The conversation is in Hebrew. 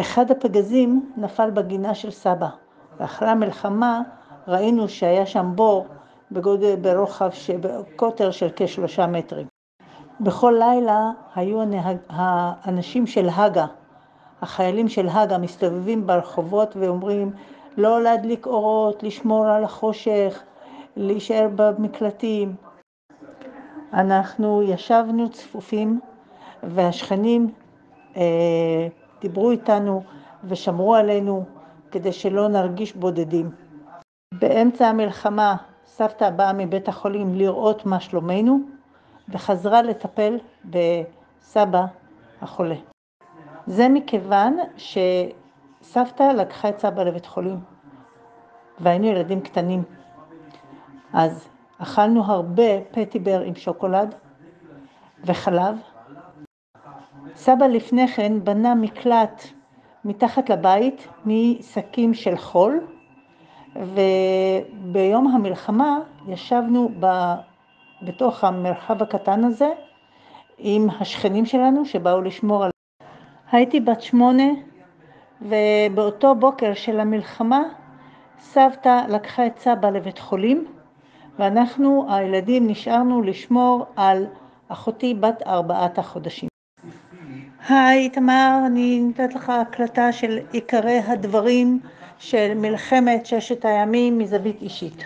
אחד הפגזים נפל בגינה של סבא, ואחרי המלחמה ראינו שהיה שם בור בגודל, ברוחב, בקוטר של כשלושה מטרים. בכל לילה היו הנהג, האנשים של הגה, החיילים של הגה מסתובבים ברחובות ואומרים לא להדליק אורות, לשמור על החושך, להישאר במקלטים. אנחנו ישבנו צפופים והשכנים אה, דיברו איתנו ושמרו עלינו כדי שלא נרגיש בודדים. באמצע המלחמה סבתא באה מבית החולים לראות מה שלומנו וחזרה לטפל בסבא החולה. זה מכיוון שסבתא לקחה את סבא לבית חולים והיינו ילדים קטנים. אז אכלנו הרבה פטיבר עם שוקולד וחלב. סבא לפני כן בנה מקלט מתחת לבית משקים של חול, וביום המלחמה ישבנו ב... בתוך המרחב הקטן הזה עם השכנים שלנו שבאו לשמור על... הייתי בת שמונה, ובאותו בוקר של המלחמה סבתא לקחה את סבא לבית חולים, ואנחנו, הילדים, נשארנו לשמור על אחותי בת ארבעת החודשים. היי, תמר, אני נותנת לך הקלטה של עיקרי הדברים של מלחמת ששת הימים מזווית אישית.